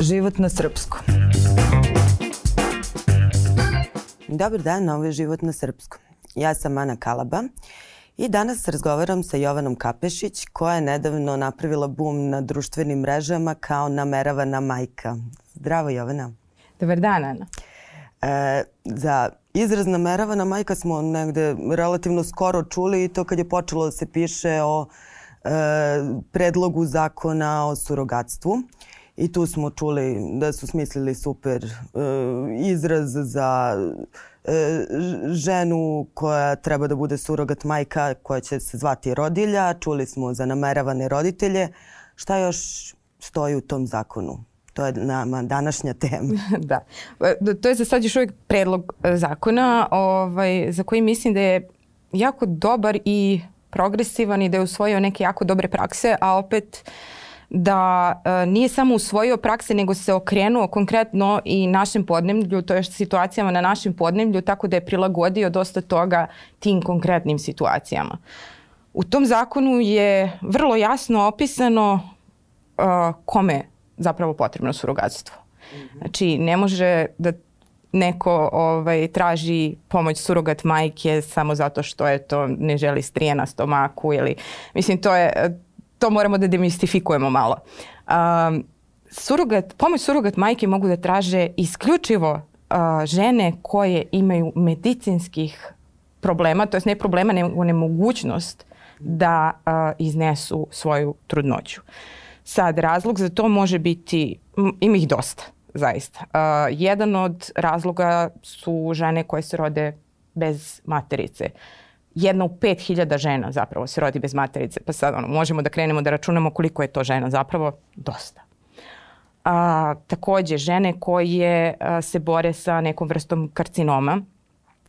Život na srpskom. Dobar dan, ovo je Život na srpskom. Ja sam Ana Kalaba i danas razgovaram sa Jovanom Kapešić koja je nedavno napravila bum na društvenim mrežama kao nameravana majka. Zdravo Jovana. Dobar dan Ana. E, za izraz nameravana majka smo negde relativno skoro čuli i to kad je počelo da se piše o e, predlogu zakona o surogatstvu. I tu smo čuli da su smislili super e, izraz za e, ženu koja treba da bude surogat majka koja će se zvati rodilja. Čuli smo za nameravane roditelje. Šta još stoji u tom zakonu? To je nama današnja tema. da. To je za sad još uvijek predlog e, zakona ovaj, za koji mislim da je jako dobar i progresivan i da je usvojio neke jako dobre prakse, a opet uh, da e, nije samo usvojio prakse nego se okrenuo konkretno i našem podnemlju, to je situacijama na našem podnemlju, tako da je prilagodio dosta toga tim konkretnim situacijama. U tom zakonu je vrlo jasno opisano uh, kome zapravo potrebno surogatstvo. Znači, ne može da neko ovaj, traži pomoć surogat majke samo zato što je to ne želi strije na stomaku ili mislim to je to moramo da demistifikujemo malo. Um, surogat, pomoć surogat majke mogu da traže isključivo uh, žene koje imaju medicinskih problema, to je ne problema, nego nemogućnost da uh, iznesu svoju trudnoću. Sad, razlog za to može biti, ima ih dosta, zaista. Uh, jedan od razloga su žene koje se rode bez materice. Uh, jedna u 5000 žena zapravo se rodi bez materice. Pa sad ono, možemo da krenemo da računamo koliko je to žena zapravo. Dosta. A, takođe, žene koje a, se bore sa nekom vrstom karcinoma,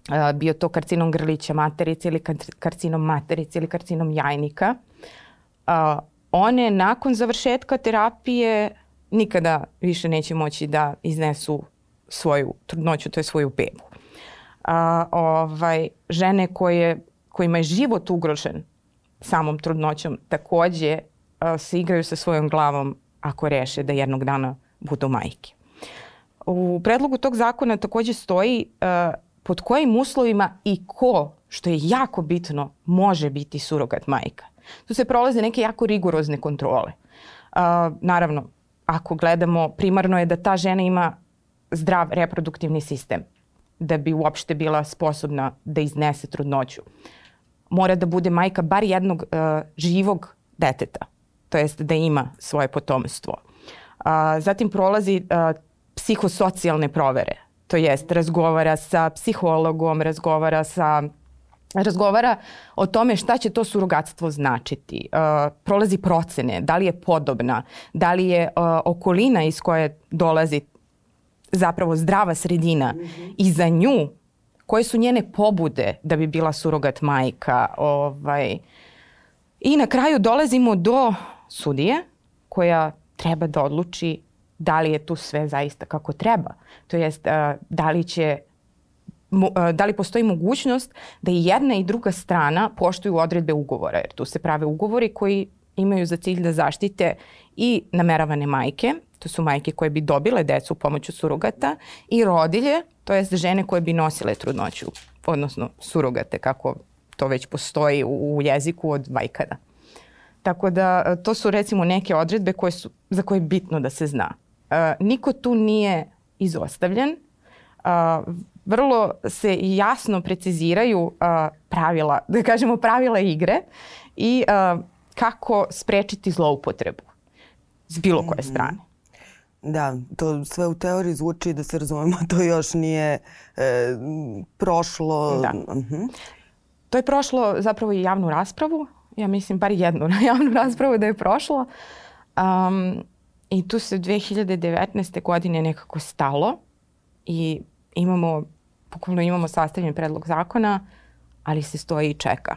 a, bio to karcinom grlića materice ili karcinom materice ili karcinom jajnika, a, one nakon završetka terapije nikada više neće moći da iznesu svoju trudnoću, to je svoju bebu. A, ovaj, žene koje kojima je život ugrožen samom trudnoćom takođe se igraju sa svojom glavom ako reše da jednog dana budu majke. U predlogu tog zakona takođe stoji uh, pod kojim uslovima i ko, što je jako bitno, može biti surogat majka. Tu se prolaze neke jako rigorozne kontrole. Uh, naravno, ako gledamo, primarno je da ta žena ima zdrav reproduktivni sistem da bi uopšte bila sposobna da iznese trudnoću. Uh, mora da bude majka bar jednog uh, živog deteta, to jest da ima svoje potomstvo. Uh, zatim prolazi uh, psihosocijalne provere, to jest razgovara sa psihologom, razgovara sa razgovara o tome šta će to surogatstvo značiti. Uh, prolazi procene, da li je podobna, da li je uh, okolina iz koje dolazi zapravo zdrava sredina mm -hmm. i za nju koje su njene pobude da bi bila surogat majka. Ovaj. I na kraju dolazimo do sudije koja treba da odluči da li je tu sve zaista kako treba. To jest da li će da li postoji mogućnost da i jedna i druga strana poštuju odredbe ugovora, jer tu se prave ugovori koji imaju za cilj da zaštite i nameravane majke, to su majke koje bi dobile decu pomoću surogata i rodilje, to jest žene koje bi nosile trudnoću, odnosno surogate kako to već postoji u, u jeziku od vajkada. Tako da e, to su recimo neke odredbe koje su, za koje je bitno da se zna. Uh, niko tu nije izostavljen. Uh, vrlo se jasno preciziraju uh, pravila, da kažemo pravila igre i uh, kako sprečiti zloupotrebu s bilo koje mhm. strane. Da, to sve u teoriji zvuči da se razumemo, to još nije e, prošlo. Da. Uh mhm. -huh. To je prošlo zapravo i javnu raspravu, ja mislim bar jednu javnu raspravu da je prošlo. Um, I tu se 2019. godine nekako stalo i imamo, pokolno imamo sastavljen predlog zakona, ali se stoji i čeka.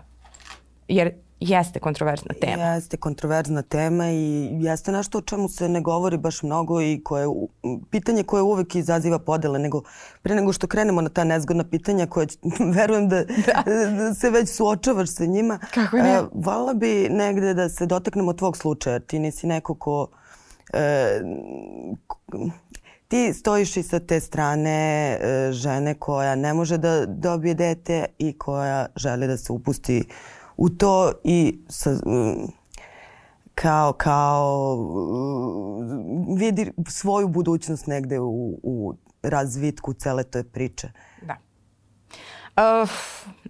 Jer jeste kontroverzna tema. Jeste kontroverzna tema i jeste nešto o čemu se ne govori baš mnogo i koje, pitanje koje uvek izaziva podele, nego pre nego što krenemo na ta nezgodna pitanja koje verujem da, da. da se već suočavaš sa njima. Kako ne? Uh, vala bi negde da se dotaknemo tvog slučaja. Ti nisi neko ko e, ti stojiš i sa te strane e, žene koja ne može da dobije dete i koja želi da se upusti u to i sa, kao, kao vidi svoju budućnost negde u, u razvitku cele toj priče. Da. Uh,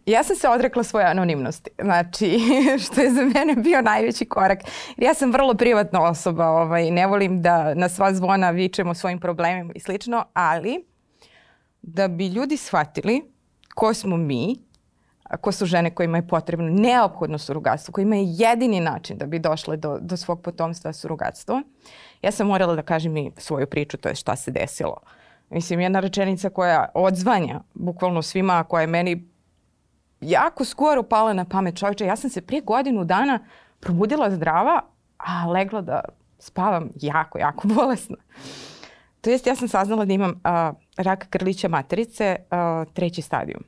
ja sam se odrekla svoje anonimnosti, znači što je za mene bio najveći korak. Ja sam vrlo privatna osoba, ovaj, ne volim da na sva zvona vičem o svojim problemima i slično, ali da bi ljudi shvatili ko smo mi, ko su žene kojima je potrebno neophodno surogatstvo, kojima je jedini način da bi došle do, do svog potomstva surogatstvo, ja sam morala da kažem i svoju priču, to je šta se desilo. Mislim, jedna rečenica koja odzvanja bukvalno svima, koja je meni jako skoro pala na pamet čovječe. Ja sam se prije godinu dana probudila zdrava, a legla da spavam jako, jako bolesna. To jest, ja sam saznala da imam a, rak grlića materice, a, treći stadijum,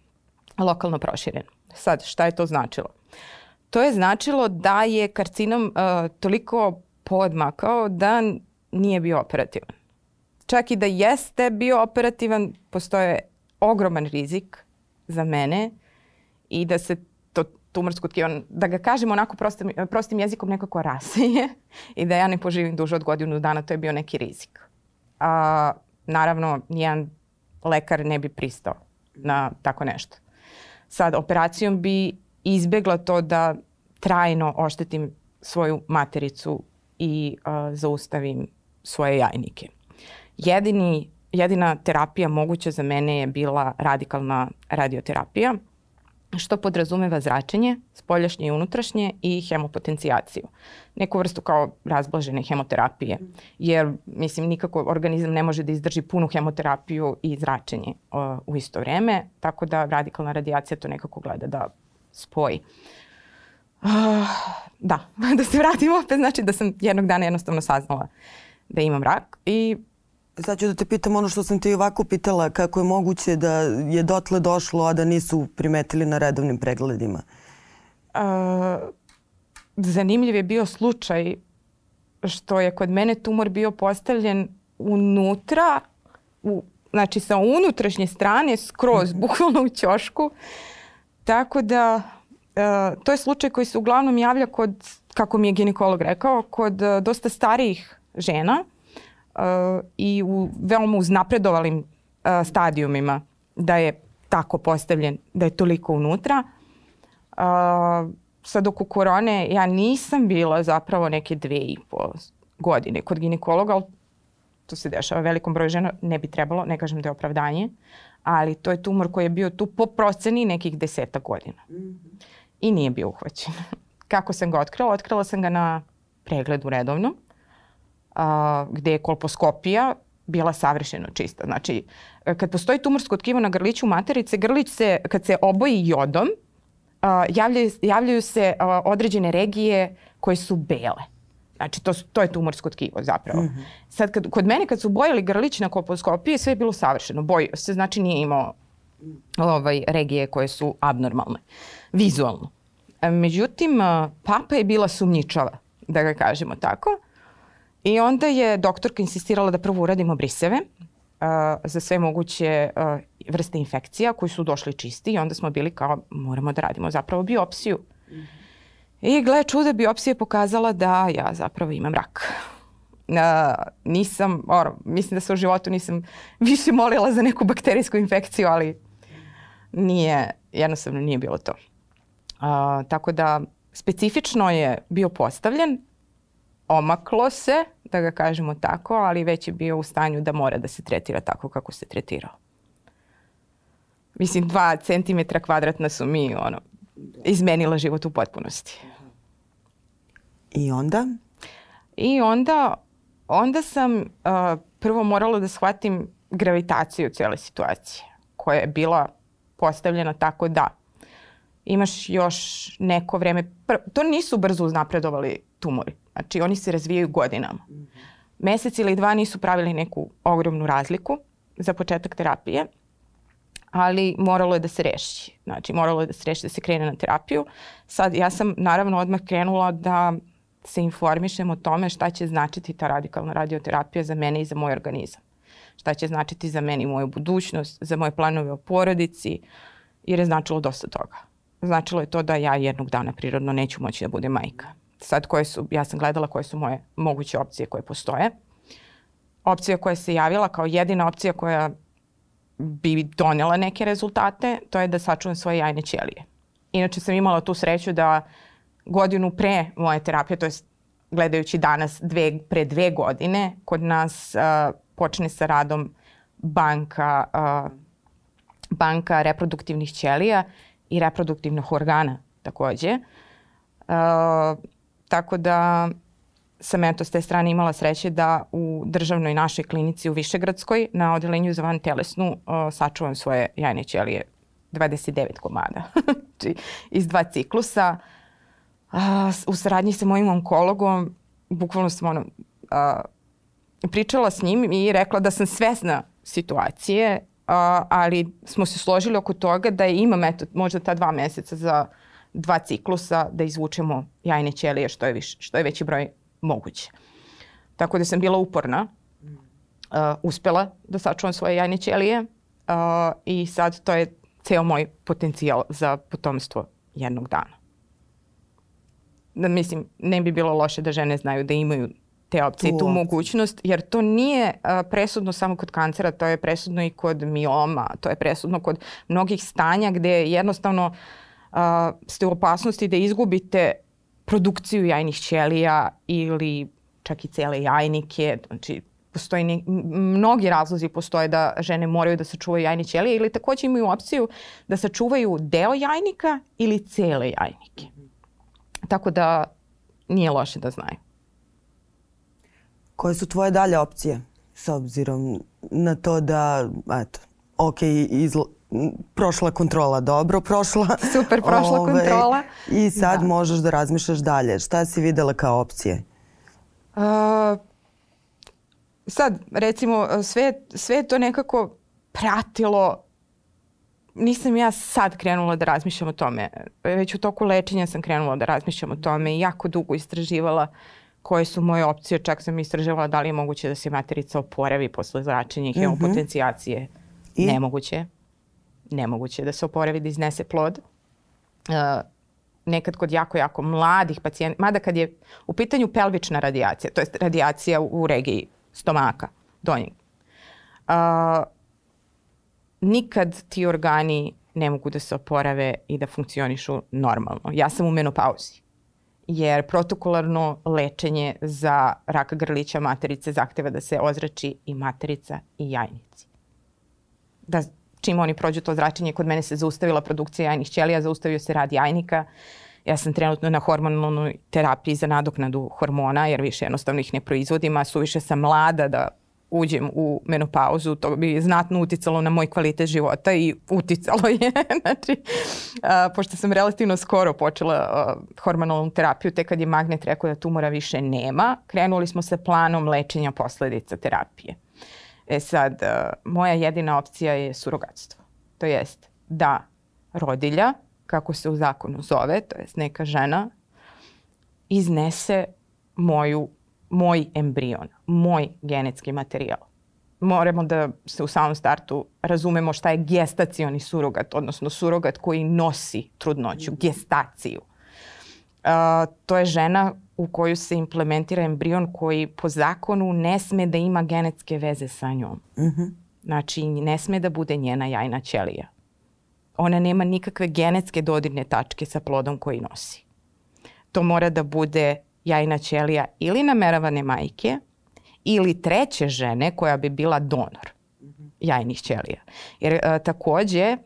lokalno proširen. Sad, šta je to značilo? To je značilo da je karcinom a, toliko podmakao da nije bio operativan. Čak i da jeste bio operativan, postoje ogroman rizik za mene i da se to tumorsko tkivo, da ga kažem onako prostim, prostim jezikom nekako raseje i da ja ne poživim duže od godinu dana, to je bio neki rizik. A, naravno, nijedan lekar ne bi pristao na tako nešto. Sad, operacijom bi izbegla to da trajno oštetim svoju matericu i a, zaustavim svoje jajnike. Jedini, jedina terapija moguća za mene je bila radikalna radioterapija što podrazumeva zračenje, spoljašnje i unutrašnje i hemopotencijaciju. Neku vrstu kao razblažene hemoterapije, jer mislim nikako organizam ne može da izdrži punu hemoterapiju i zračenje uh, u isto vreme, tako da radikalna radijacija to nekako gleda da spoji. Uh, da, da se vratim opet, znači da sam jednog dana jednostavno saznala da imam rak i Sad ću da te pitam ono što sam ti ovako pitala, kako je moguće da je dotle došlo, a da nisu primetili na redovnim pregledima? Uh, zanimljiv je bio slučaj što je kod mene tumor bio postavljen unutra, u, znači sa unutrašnje strane, skroz, -hmm. bukvalno u ćošku. Tako da, uh, to je slučaj koji se uglavnom javlja kod, kako mi je ginekolog rekao, kod uh, dosta starijih žena i u veoma uznapredovalim uh, stadijumima da je tako postavljen, da je toliko unutra. Uh, sad oko korone ja nisam bila zapravo neke dve i po godine kod ginekologa, ali to se dešava velikom broju žena, ne bi trebalo, ne kažem da je opravdanje, ali to je tumor koji je bio tu po proceni nekih deseta godina. Mm -hmm. I nije bio uhvaćen. Kako sam ga otkrila? Otkrila sam ga na pregledu redovno a, gde je kolposkopija bila savršeno čista. Znači, kad postoji tumorsko tkivo na grliću materice, grlić se, kad se oboji jodom, a, javljaju, javljaju se a, određene regije koje su bele. Znači, to, to je tumorsko tkivo zapravo. Mm -hmm. Sad, kad, kod mene kad su bojali grlić na kolposkopiji, sve je bilo savršeno. Bojio se, znači nije imao ovaj, regije koje su abnormalne, vizualno. Međutim, papa je bila sumnjičava, da ga kažemo tako. I onda je doktorka insistirala da prvo uradimo briseve uh, za sve moguće uh, vrste infekcija koji su došli čisti i onda smo bili kao moramo da radimo zapravo biopsiju. Mm -hmm. I gle čuda, biopsija je pokazala da ja zapravo imam rak. Uh, nisam, or, mislim da se u životu nisam više molila za neku bakterijsku infekciju, ali nije, jednostavno nije bilo to. Uh, tako da specifično je bio postavljen, omaklo se, da ga kažemo tako, ali već je bio u stanju da mora da se tretira tako kako se tretirao. Mislim, dva centimetra kvadratna su mi ono, izmenila život u potpunosti. I onda? I onda, onda sam uh, prvo morala da shvatim gravitaciju cijele situacije, koja je bila postavljena tako da imaš još neko vreme, to nisu brzo uznapredovali tumori. Znači oni se razvijaju godinama. -hmm. Mesec ili dva nisu pravili neku ogromnu razliku za početak terapije, ali moralo je da se reši. Znači moralo je da se reši da se krene na terapiju. Sad ja sam naravno odmah krenula da se informišem o tome šta će značiti ta radikalna radioterapija za mene i za moj organizam. Šta će značiti za mene i moju budućnost, za moje planove o porodici, jer je značilo dosta toga. Značilo je to da ja jednog dana prirodno neću moći da budem majka. Sad koje su, ja sam gledala koje su moje moguće opcije koje postoje. Opcija koja se javila kao jedina opcija koja bi donela neke rezultate, to je da sačuvam svoje jajne ćelije. Inače sam imala tu sreću da godinu pre moje terapije, to je gledajući danas dve, pre dve godine, kod nas uh, počne sa radom banka, uh, banka reproduktivnih ćelija i reproduktivnih organa takođe. Uh, tako da sam eto s te strane imala sreće da u državnoj našoj klinici u Višegradskoj na odelenju za van telesnu uh, sačuvam svoje jajne ćelije 29 komada znači, iz dva ciklusa. Uh, u saradnji sa mojim onkologom bukvalno sam ono, uh, pričala s njim i rekla da sam svesna situacije, uh, ali smo se složili oko toga da ima metod, možda ta dva meseca za dva ciklusa da izvučemo jajne ćelije što je, više, što je veći broj moguće. Tako da sam bila uporna, uh, uspela da sačuvam svoje jajne ćelije uh, i sad to je ceo moj potencijal za potomstvo jednog dana. Da, mislim, ne bi bilo loše da žene znaju da imaju te opcije i tu mogućnost, jer to nije uh, presudno samo kod kancera, to je presudno i kod mioma, to je presudno kod mnogih stanja gde jednostavno uh, ste u opasnosti da izgubite produkciju jajnih ćelija ili čak i cele jajnike, znači postoji ne, mnogi razlozi postoje da žene moraju da sačuvaju jajne ćelije ili takođe imaju opciju da sačuvaju deo jajnika ili cele jajnike. Tako da nije loše da znaju. Koje su tvoje dalje opcije s obzirom na to da, eto, ok, izla, prošla kontrola, dobro prošla. Super, prošla Ove, kontrola. I sad da. možeš da razmišljaš dalje. Šta si videla kao opcije? Uh, sad, recimo, sve, sve to nekako pratilo nisam ja sad krenula da razmišljam o tome. Već u toku lečenja sam krenula da razmišljam o tome i jako dugo istraživala koje su moje opcije. Čak sam istraživala da li je moguće da se materica oporavi posle zračenja i hemopotencijacije. Mm -hmm. I? Nemoguće nemoguće da se oporavi da iznese plod. Uh, nekad kod jako, jako mladih pacijenta, mada kad je u pitanju pelvična radijacija, to je radijacija u, u regiji stomaka, donjeg, uh, nikad ti organi ne mogu da se oporave i da funkcionišu normalno. Ja sam u menopauzi jer protokolarno lečenje za raka grlića materice zahteva da se ozrači i materica i jajnici. Da čim oni prođu to zračenje, kod mene se zaustavila produkcija jajnih ćelija, zaustavio se rad jajnika. Ja sam trenutno na hormonalnoj terapiji za nadoknadu hormona, jer više jednostavno ih ne proizvodim, a suviše sam mlada da uđem u menopauzu, to bi znatno uticalo na moj kvalitet života i uticalo je. znači, a, pošto sam relativno skoro počela a, hormonalnu terapiju, te kad je magnet rekao da tumora više nema, krenuli smo sa planom lečenja posledica terapije. E sad, uh, moja jedina opcija je surogatstvo. To jest da rodilja, kako se u zakonu zove, to jest neka žena, iznese moju, moj embrion, moj genetski materijal. Moramo da se u samom startu razumemo šta je gestacioni surogat, odnosno surogat koji nosi trudnoću, gestaciju. Uh, to je žena u koju se implementira embrion koji po zakonu ne sme da ima genetske veze sa njom. Mm -hmm. Znači, ne sme da bude njena jajna ćelija. Ona nema nikakve genetske dodirne tačke sa plodom koji nosi. To mora da bude jajna ćelija ili nameravane majke ili treće žene koja bi bila donor jajnih ćelija. Jer a, takođe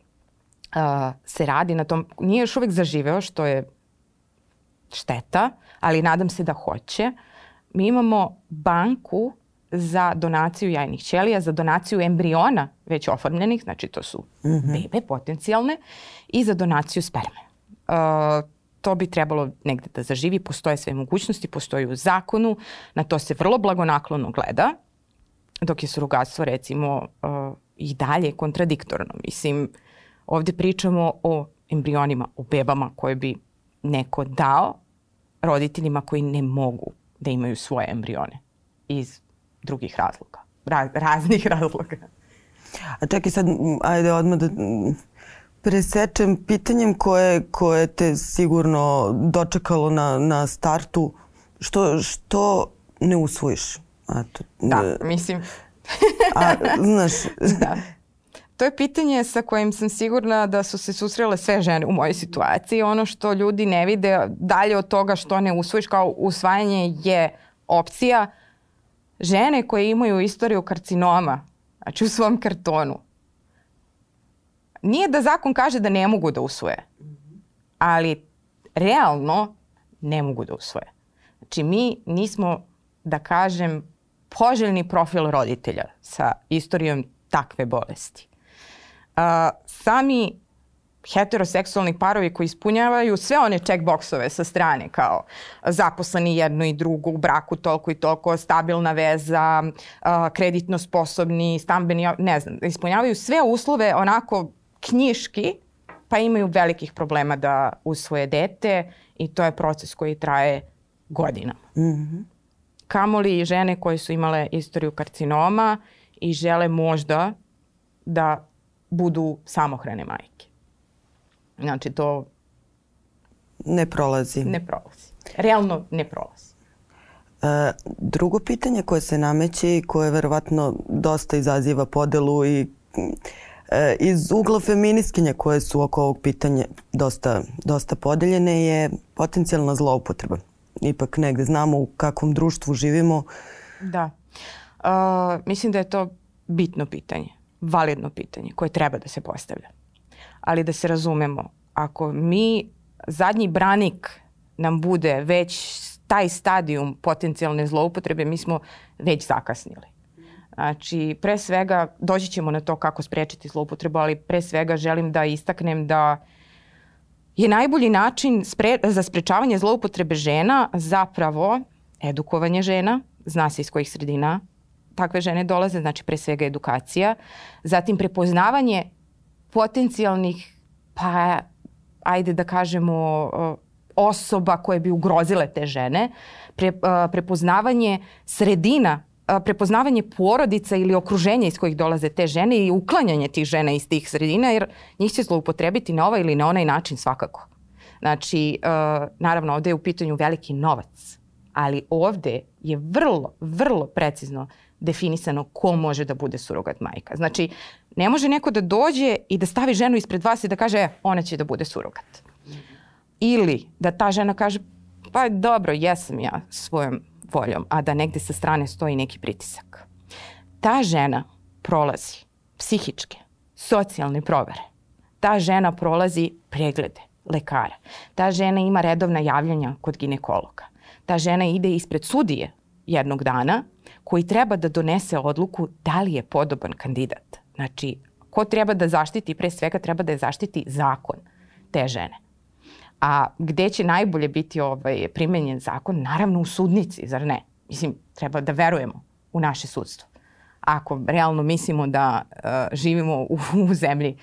a, se radi na tom, nije još uvek zaživeo što je šteta, ali nadam se da hoće. Mi imamo banku za donaciju jajnih ćelija, za donaciju embriona već oformljenih, znači to su mm -hmm. bebe potencijalne, i za donaciju sperme. Uh, to bi trebalo negde da zaživi, postoje sve mogućnosti, postoji u zakonu, na to se vrlo blagonaklono gleda, dok je surogatstvo recimo uh, i dalje kontradiktorno. Mislim, ovde pričamo o embrionima, o bebama koje bi neko dao roditeljima koji ne mogu da imaju svoje embrione iz drugih razloga, Ra raznih razloga. A čekaj sad, ajde odmah da presečem pitanjem koje, koje te sigurno dočekalo na, na startu. Što, što ne usvojiš? Eto, da, mislim... a, znaš... da. To je pitanje sa kojim sam sigurna da su se susrele sve žene u mojoj situaciji. Ono što ljudi ne vide dalje od toga što ne usvojiš kao usvajanje je opcija. Žene koje imaju istoriju karcinoma, znači u svom kartonu, nije da zakon kaže da ne mogu da usvoje, ali realno ne mogu da usvoje. Znači mi nismo, da kažem, poželjni profil roditelja sa istorijom takve bolesti. Uh, sami heteroseksualni parovi koji ispunjavaju sve one checkboxove sa strane kao zaposleni jedno i drugo, u braku toliko i toliko, stabilna veza, kreditno sposobni, stambeni, ne znam, ispunjavaju sve uslove onako knjiški, pa imaju velikih problema da usvoje dete i to je proces koji traje godinama. Mm -hmm. Kamoli žene koje su imale istoriju karcinoma i žele možda da budu samohrane majke. Znači to... Ne prolazi. Ne prolazi. Realno ne prolazi. E, drugo pitanje koje se nameće i koje verovatno dosta izaziva podelu i e, iz ugla feminiskinja koje su oko ovog pitanja dosta, dosta podeljene je potencijalna zloupotreba. Ipak negde znamo u kakvom društvu živimo. Da. Uh, mislim da je to bitno pitanje, validno pitanje koje treba da se postavlja ali da se razumemo, ako mi zadnji branik nam bude već taj stadijum potencijalne zloupotrebe, mi smo već zakasnili. Znači, pre svega, doći ćemo na to kako sprečiti zloupotrebu, ali pre svega želim da istaknem da je najbolji način spre, za sprečavanje zloupotrebe žena zapravo edukovanje žena, zna se iz kojih sredina takve žene dolaze, znači pre svega edukacija, zatim prepoznavanje potencijalnih, pa ajde da kažemo, osoba koje bi ugrozile te žene, pre, prepoznavanje sredina prepoznavanje porodica ili okruženja iz kojih dolaze te žene i uklanjanje tih žena iz tih sredina, jer njih će zloupotrebiti na ovaj ili na onaj način svakako. Znači, naravno, ovde je u pitanju veliki novac, ali ovde je vrlo, vrlo precizno definisano ko može da bude surogat majka. Znači, ne može neko da dođe i da stavi ženu ispred vas i da kaže e, ona će da bude surogat. Ili da ta žena kaže pa dobro, jesam ja svojom voljom, a da negde sa strane stoji neki pritisak. Ta žena prolazi psihičke, socijalne provere. Ta žena prolazi preglede lekara. Ta žena ima redovna javljanja kod ginekologa. Ta žena ide ispred sudije jednog dana koji treba da donese odluku da li je podoban kandidat. Znači, ko treba da zaštiti, pre svega treba da je zaštiti zakon te žene. A gde će najbolje biti ovaj, primenjen zakon? Naravno u sudnici, zar ne? Mislim, treba da verujemo u naše sudstvo. Ako realno mislimo da uh, živimo u, u zemlji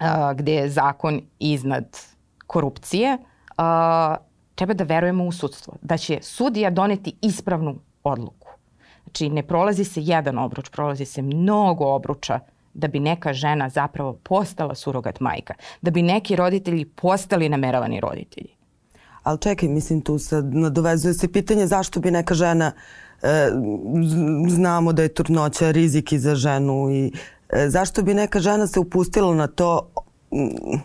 uh, gde je zakon iznad korupcije, uh, treba da verujemo u sudstvo. Da će sudija doneti ispravnu odluku. Znači, ne prolazi se jedan obruč, prolazi se mnogo obruča da bi neka žena zapravo postala surogat majka, da bi neki roditelji postali nameravani roditelji. Ali čekaj, mislim tu sad nadovezuje se pitanje zašto bi neka žena, e, znamo da je trudnoća rizik i za ženu i e, zašto bi neka žena se upustila na to mm,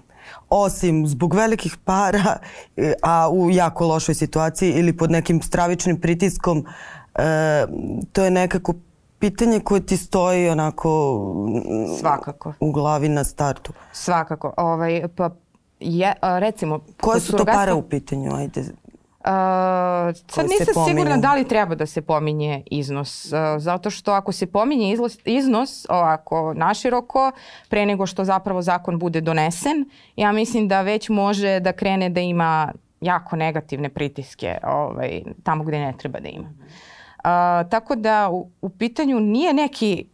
osim zbog velikih para, e, a u jako lošoj situaciji ili pod nekim stravičnim pritiskom E, to je nekako pitanje koje ti stoji onako Svakako. u glavi na startu. Svakako. Ovaj, pa je, recimo... Koje su to pare u pitanju? Ajde. Uh, sad nisam sigurna da li treba da se pominje iznos, uh, zato što ako se pominje izlos, iznos ovako naširoko, pre nego što zapravo zakon bude donesen, ja mislim da već može da krene da ima jako negativne pritiske ovaj, tamo gde ne treba da ima. Uh, A, tako da u, u pitanju nije neki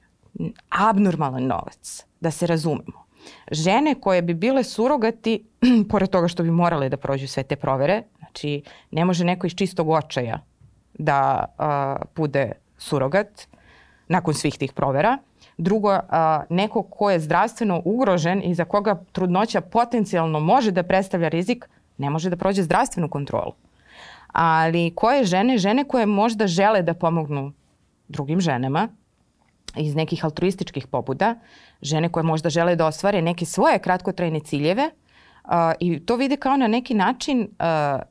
abnormalan novac, da se razumemo. Žene koje bi bile surogati, pored toga što bi morale da prođu sve te provere, Znači, ne može neko iz čistog očaja da uh, bude surogat nakon svih tih provera. Drugo, uh, neko ko je zdravstveno ugrožen i za koga trudnoća potencijalno može da predstavlja rizik, ne može da prođe zdravstvenu kontrolu. Ali koje žene? Žene koje možda žele da pomognu drugim ženama iz nekih altruističkih pobuda, žene koje možda žele da ostvare neke svoje kratkotrajne ciljeve uh, i to vide kao na neki način uh,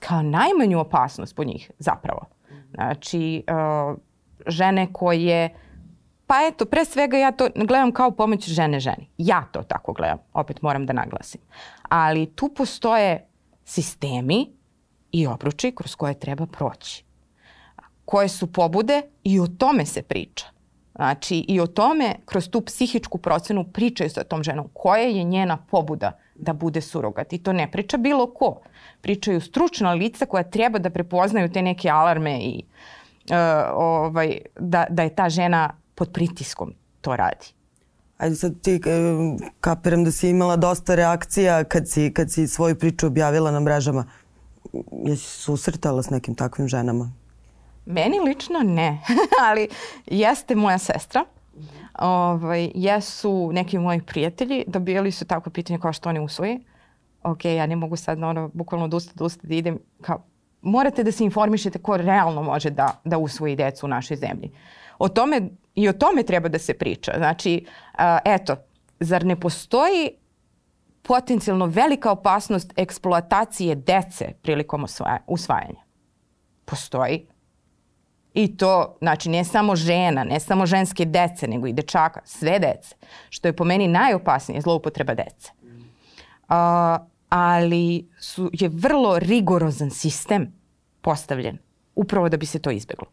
kao najmanju opasnost po njih zapravo. Znači, uh, žene koje Pa eto, pre svega ja to gledam kao pomoć žene ženi. Ja to tako gledam, opet moram da naglasim. Ali tu postoje sistemi i obruči kroz koje treba proći. Koje su pobude i o tome se priča. Znači i o tome kroz tu psihičku procenu pričaju sa tom ženom koja je njena pobuda da bude surogat. I to ne priča bilo ko. Pričaju stručna lica koja treba da prepoznaju te neke alarme i uh, ovaj, da, da je ta žena pod pritiskom to radi. Ajde sad ti kapiram da si imala dosta reakcija kad si, kad si svoju priču objavila na mrežama. Jesi susretala s nekim takvim ženama? Meni lično ne, ali jeste moja sestra. Ovaj, jesu neki moji prijatelji, dobijali su tako pitanje kao što oni usvoji. Ok, ja ne mogu sad ono, bukvalno od usta do usta da idem. Kao, morate da se informišete ko realno može da, da usvoji decu u našoj zemlji. O tome, I o tome treba da se priča. Znači, a, eto, zar ne postoji potencijalno velika opasnost eksploatacije dece prilikom usvajanja? Postoji. I to, znači, ne samo žena, ne samo ženske dece, nego i dečaka, sve dece. Što je po meni najopasnije zloupotreba dece. Uh, ali su, je vrlo rigorozan sistem postavljen upravo da bi se to izbeglo.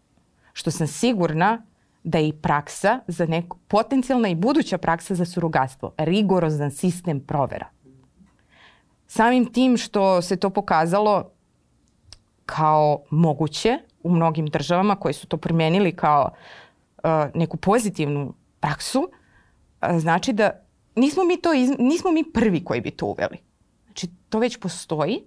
Što sam sigurna da je i praksa za neko, potencijalna i buduća praksa za surogatstvo, rigorozan sistem provera. Samim tim što se to pokazalo kao moguće, u mnogim državama koje su to promenili kao uh, neku pozitivnu praksu, uh, znači da nismo mi, to iz, nismo mi prvi koji bi to uveli. Znači to već postoji.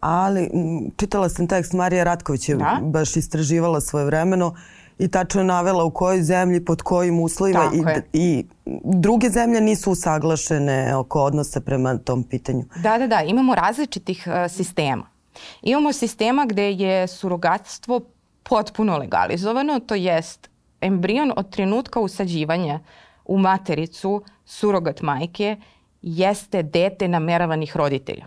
Ali čitala sam tekst Marija Ratković je da? baš istraživala svoje vremeno i tačno je navela u kojoj zemlji, pod kojim uslovima i, i druge zemlje nisu usaglašene oko odnosa prema tom pitanju. Da, da, da. Imamo različitih uh, sistema. Imamo sistema gde je surogatstvo potpuno legalizovano, to jest embrion od trenutka usađivanja u matericu surogat majke jeste dete nameravanih roditelja.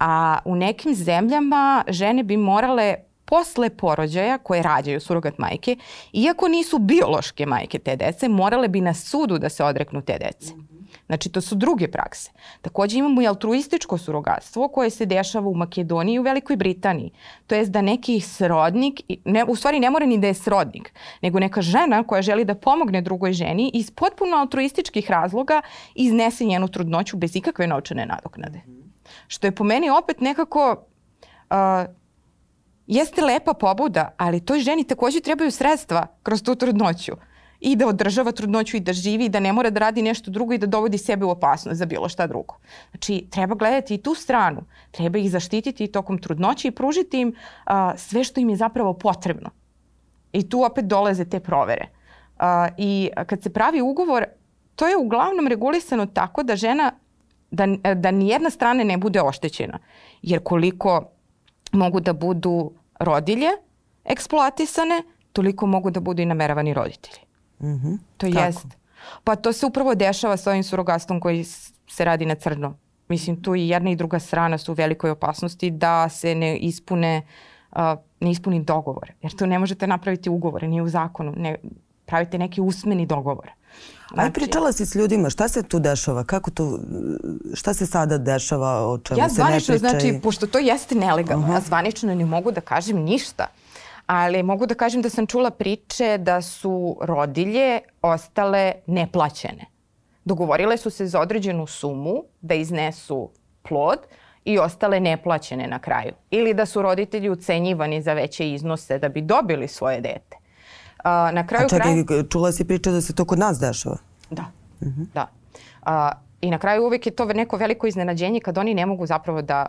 A u nekim zemljama žene bi morale posle porođaja koje rađaju surogat majke, iako nisu biološke majke te dece, morale bi na sudu da se odreknu te dece. Znači, to su druge prakse. Takođe imamo i altruističko surogatstvo koje se dešava u Makedoniji i u Velikoj Britaniji. To jest da neki srodnik, ne, u stvari ne mora ni da je srodnik, nego neka žena koja želi da pomogne drugoj ženi iz potpuno altruističkih razloga iznese njenu trudnoću bez ikakve novčane nadoknade. Što je po meni opet nekako uh, jeste lepa pobuda, ali toj ženi takođe trebaju sredstva kroz tu trudnoću i da održava trudnoću i da živi i da ne mora da radi nešto drugo i da dovodi sebe u opasnost za bilo šta drugo. Znači, treba gledati i tu stranu. Treba ih zaštititi tokom trudnoće i pružiti im a, sve što im je zapravo potrebno. I tu opet dolaze te provere. A, I kad se pravi ugovor, to je uglavnom regulisano tako da žena, da, da nijedna strana ne bude oštećena. Jer koliko mogu da budu rodilje eksploatisane, toliko mogu da budu i nameravani roditelji. Mm -hmm. To Kako? jest. Pa to se upravo dešava sa ovim surogastom koji se radi na crno. Mislim, tu i jedna i druga strana su u velikoj opasnosti da se ne ispune uh, ne ispuni dogovor. Jer tu ne možete napraviti ugovore, nije u zakonu. Ne, pravite neki usmeni dogovor. Znači, Aj, pričala si s ljudima, šta se tu dešava? Kako to, šta se sada dešava, o čemu ja se ne priča? Ja zvanično, znači, pošto to jeste nelegalno, uh -huh. ja zvanično ne mogu da kažem ništa. Ali mogu da kažem da sam čula priče da su rodilje ostale neplaćene. Dogovorile su se za određenu sumu da iznesu plod i ostale neplaćene na kraju. Ili da su roditelji ucenjivani za veće iznose da bi dobili svoje dete. A, na kraju A čekaj, kraj... čula si priča da se to kod nas dešava? Da, uh -huh. da. A, I na kraju uvek je to neko veliko iznenađenje kad oni ne mogu zapravo da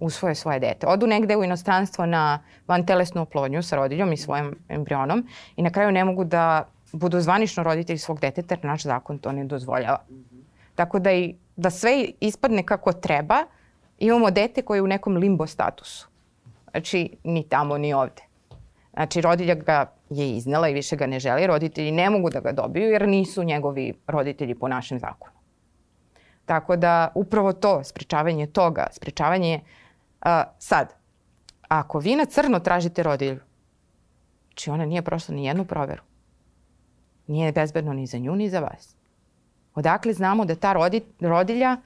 usvoje svoje dete. Odu negde u inostranstvo na vantelesnu oplodnju sa rodiljom i svojim embrionom i na kraju ne mogu da budu zvanično roditelji svog deteta jer naš zakon to ne dozvoljava. -hmm. Tako da, i, da sve ispadne kako treba, imamo dete koje je u nekom limbo statusu. Znači, ni tamo, ni ovde. Znači, rodilja ga je iznela i više ga ne želi. Roditelji ne mogu da ga dobiju jer nisu njegovi roditelji po našem zakonu. Tako da upravo to, spričavanje toga, spričavanje uh, sad, ako vi na crno tražite rodilju, znači ona nije prošla ni jednu proveru, nije bezbedno ni za nju ni za vas. Odakle znamo da ta rodi, rodilja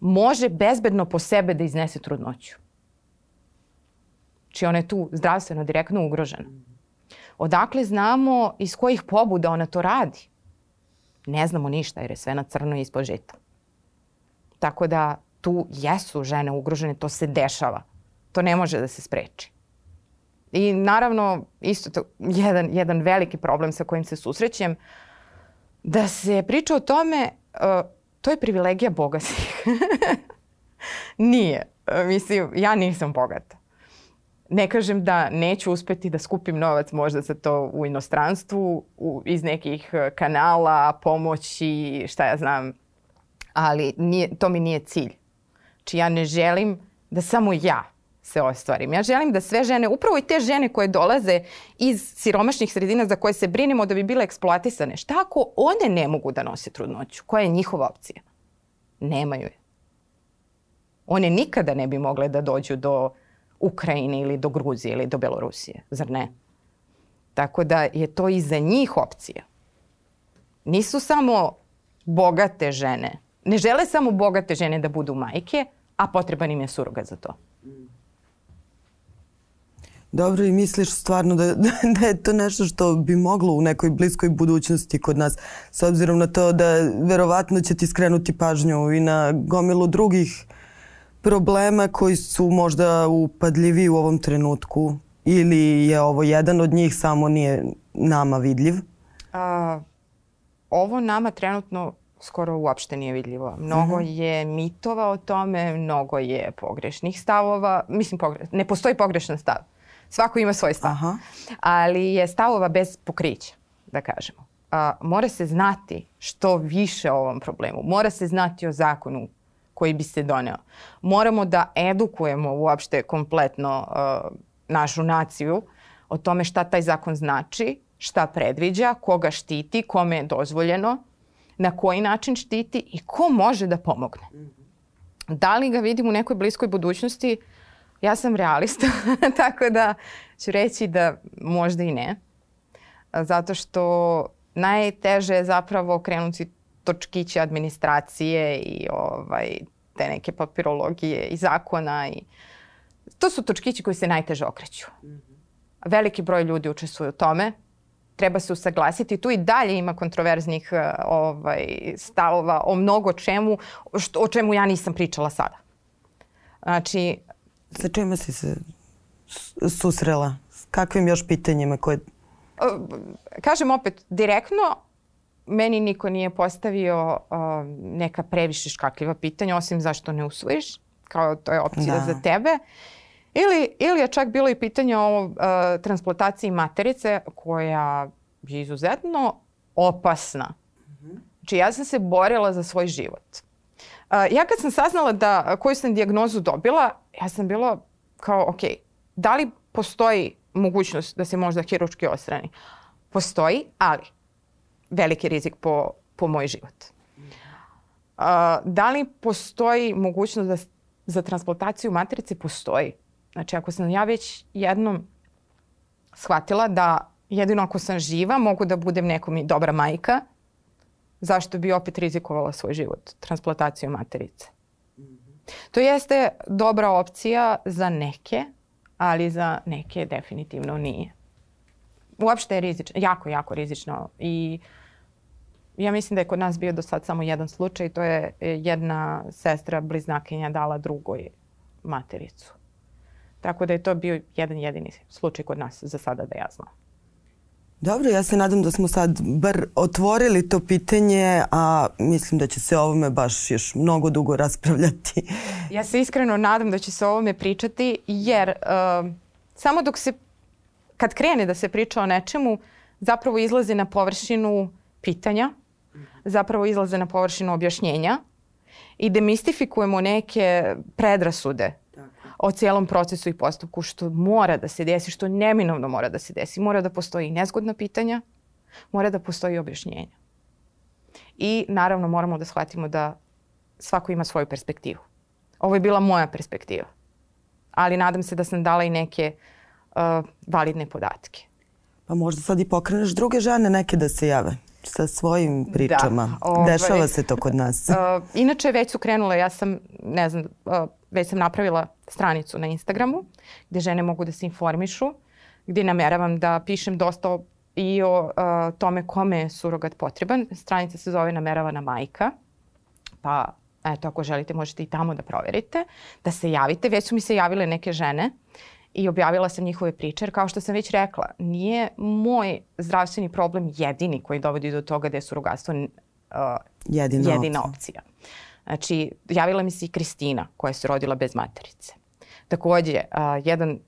može bezbedno po sebe da iznese trudnoću? Či ona je tu zdravstveno direktno ugrožena. Odakle znamo iz kojih pobuda ona to radi? Ne znamo ništa jer je sve na crno ispod žita. Tako da tu jesu žene ugrožene, to se dešava. To ne može da se spreči. I naravno, isto to, jedan, jedan veliki problem sa kojim se susrećem, da se priča o tome, uh, to je privilegija bogatih. Nije. Uh, mislim, ja nisam bogata. Ne kažem da neću uspeti da skupim novac možda za to u inostranstvu, u, iz nekih uh, kanala, pomoći, šta ja znam, ali nije, to mi nije cilj. Či znači, ja ne želim da samo ja se ostvarim. Ja želim da sve žene, upravo i te žene koje dolaze iz siromašnih sredina za koje se brinemo da bi bile eksploatisane, šta ako one ne mogu da nose trudnoću? Koja je njihova opcija? Nemaju je. One nikada ne bi mogle da dođu do Ukrajine ili do Gruzije ili do Belorusije, zar ne? Tako da je to i za njih opcija. Nisu samo bogate žene. Ne žele samo bogate žene da budu majke, a potreban im je suroga za to. Dobro i misliš stvarno da, da je to nešto što bi moglo u nekoj bliskoj budućnosti kod nas s obzirom na to da verovatno će ti skrenuti pažnju i na gomilu drugih problema koji su možda upadljivi u ovom trenutku ili je ovo jedan od njih samo nije nama vidljiv? A, ovo nama trenutno skoro uopšte nije vidljivo. Mnogo mm -hmm. je mitova o tome, mnogo je pogrešnih stavova. Mislim, pogre... ne postoji pogrešan stav. Svako ima svoj stav. Aha. Ali je stavova bez pokrića, da kažemo. A, mora se znati što više o ovom problemu. Mora se znati o zakonu koji bi se doneo. Moramo da edukujemo uopšte kompletno uh, našu naciju o tome šta taj zakon znači, šta predviđa, koga štiti, kome je dozvoljeno, na koji način štiti i ko može da pomogne. Da li ga vidim u nekoj bliskoj budućnosti? Ja sam realista, tako da ću reći da možda i ne. Zato što najteže je zapravo krenuti točkiće administracije i ovaj, te neke papirologije i zakona. I... To su točkići koji se najteže okreću. Veliki broj ljudi učestvuje u tome. Treba se usaglasiti. Tu i dalje ima kontroverznih ovaj, stavova o mnogo čemu, što, o čemu ja nisam pričala sada. Znači, Sa čime si se susrela? S kakvim još pitanjima koje... Kažem opet, direktno meni niko nije postavio uh, neka previše škakljiva pitanja, osim zašto ne usvojiš, kao to je opcija da. za tebe. Ili, ili je čak bilo i pitanje o uh, transplantaciji materice koja je izuzetno opasna. Znači ja sam se borila za svoj život ja kad sam saznala da koju sam dijagnozu dobila, ja sam bila kao, ok, da li postoji mogućnost da se možda hiručki ostrani? Postoji, ali veliki rizik po, po moj život. Uh, da li postoji mogućnost da za transplantaciju matrice? Postoji. Znači, ako sam ja već jednom shvatila da jedino ako sam živa mogu da budem nekom i dobra majka, zašto bi opet rizikovala svoj život transplantacijom materice. To jeste dobra opcija za neke, ali za neke definitivno nije. Uopšte je rizično, jako, jako rizično i ja mislim da je kod nas bio do sad samo jedan slučaj, to je jedna sestra bliznakinja dala drugoj matericu. Tako da je to bio jedan jedini slučaj kod nas za sada da ja znam. Dobro, ja se nadam da smo sad bar otvorili to pitanje, a mislim da će se o ovome baš još mnogo dugo raspravljati. Ja se iskreno nadam da će se o ovome pričati, jer uh, samo dok se, kad krene da se priča o nečemu, zapravo izlazi na površinu pitanja, zapravo izlaze na površinu objašnjenja i demistifikujemo neke predrasude o cijelom procesu i postupku što mora da se desi, što neminovno mora da se desi. Mora da postoji nezgodna pitanja, mora da postoji objašnjenja. I naravno moramo da shvatimo da svako ima svoju perspektivu. Ovo je bila moja perspektiva. Ali nadam se da sam dala i neke uh, validne podatke. Pa možda sad i pokreneš druge žene neke da se jave sa svojim pričama. Da, ovaj, Dešava se to kod nas. Uh, inače već su krenule, ja sam, ne znam, uh, već sam napravila stranicu na Instagramu gde žene mogu da se informišu, gde nameravam da pišem dosta i o uh, tome kome je surogat potreban. Stranica se zove Nameravana majka, pa eto, ako želite možete i tamo da proverite, da se javite. Već su mi se javile neke žene i objavila sam njihove priče, jer kao što sam već rekla, nije moj zdravstveni problem jedini koji dovodi do toga da je surogatstvo uh, jedina, jedina opcija. opcija. Znači, javila mi se i Kristina koja se rodila bez materice. Takođe, uh, jedan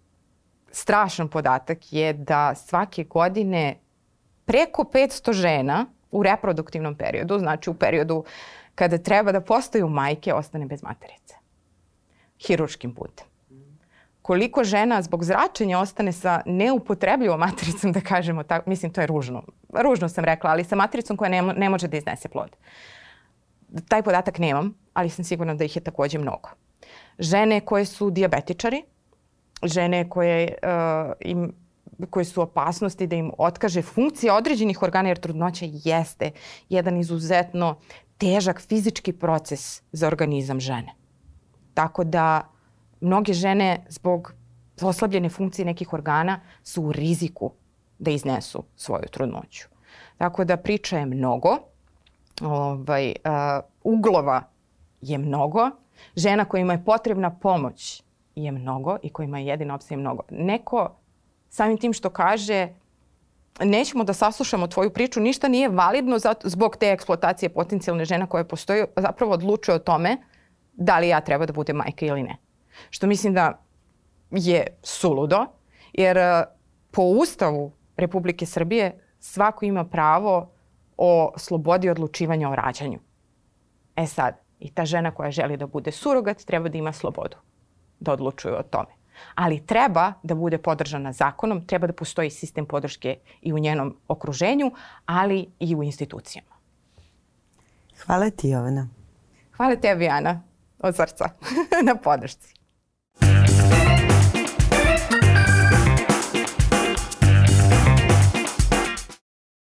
strašan podatak je da svake godine preko 500 žena u reproduktivnom periodu, znači u periodu kada treba da postaju majke, ostane bez materice. Hiruškim putem koliko žena zbog zračenja ostane sa neupotrebljivom matricom, da kažemo tako, mislim to je ružno. Ružno sam rekla, ali sa matricom koja ne, ne može da iznese plod. Taj podatak nemam, ali sam sigurna da ih je takođe mnogo. Žene koje su diabetičari, žene koje, uh, im, koje su opasnosti da im otkaže funkcija određenih organa, jer trudnoća jeste jedan izuzetno težak fizički proces za organizam žene. Tako da mnoge žene zbog oslabljene funkcije nekih organa su u riziku da iznesu svoju trudnoću. Tako da priča je mnogo, ovaj, uh, uglova je mnogo, žena kojima je potrebna pomoć je mnogo i kojima je jedina opcija je mnogo. Neko samim tim što kaže nećemo da saslušamo tvoju priču, ništa nije validno zato, zbog te eksploatacije potencijalne žena koje postoji, zapravo odlučuje o tome da li ja treba da budem majka ili ne. Što mislim da je suludo, jer e, po Ustavu Republike Srbije svako ima pravo o slobodi odlučivanja o rađanju. E sad, i ta žena koja želi da bude surogat treba da ima slobodu da odlučuje o tome. Ali treba da bude podržana zakonom, treba da postoji sistem podrške i u njenom okruženju, ali i u institucijama. Hvala ti, Jovana. Hvala tebi, Ana, od srca, na podršci.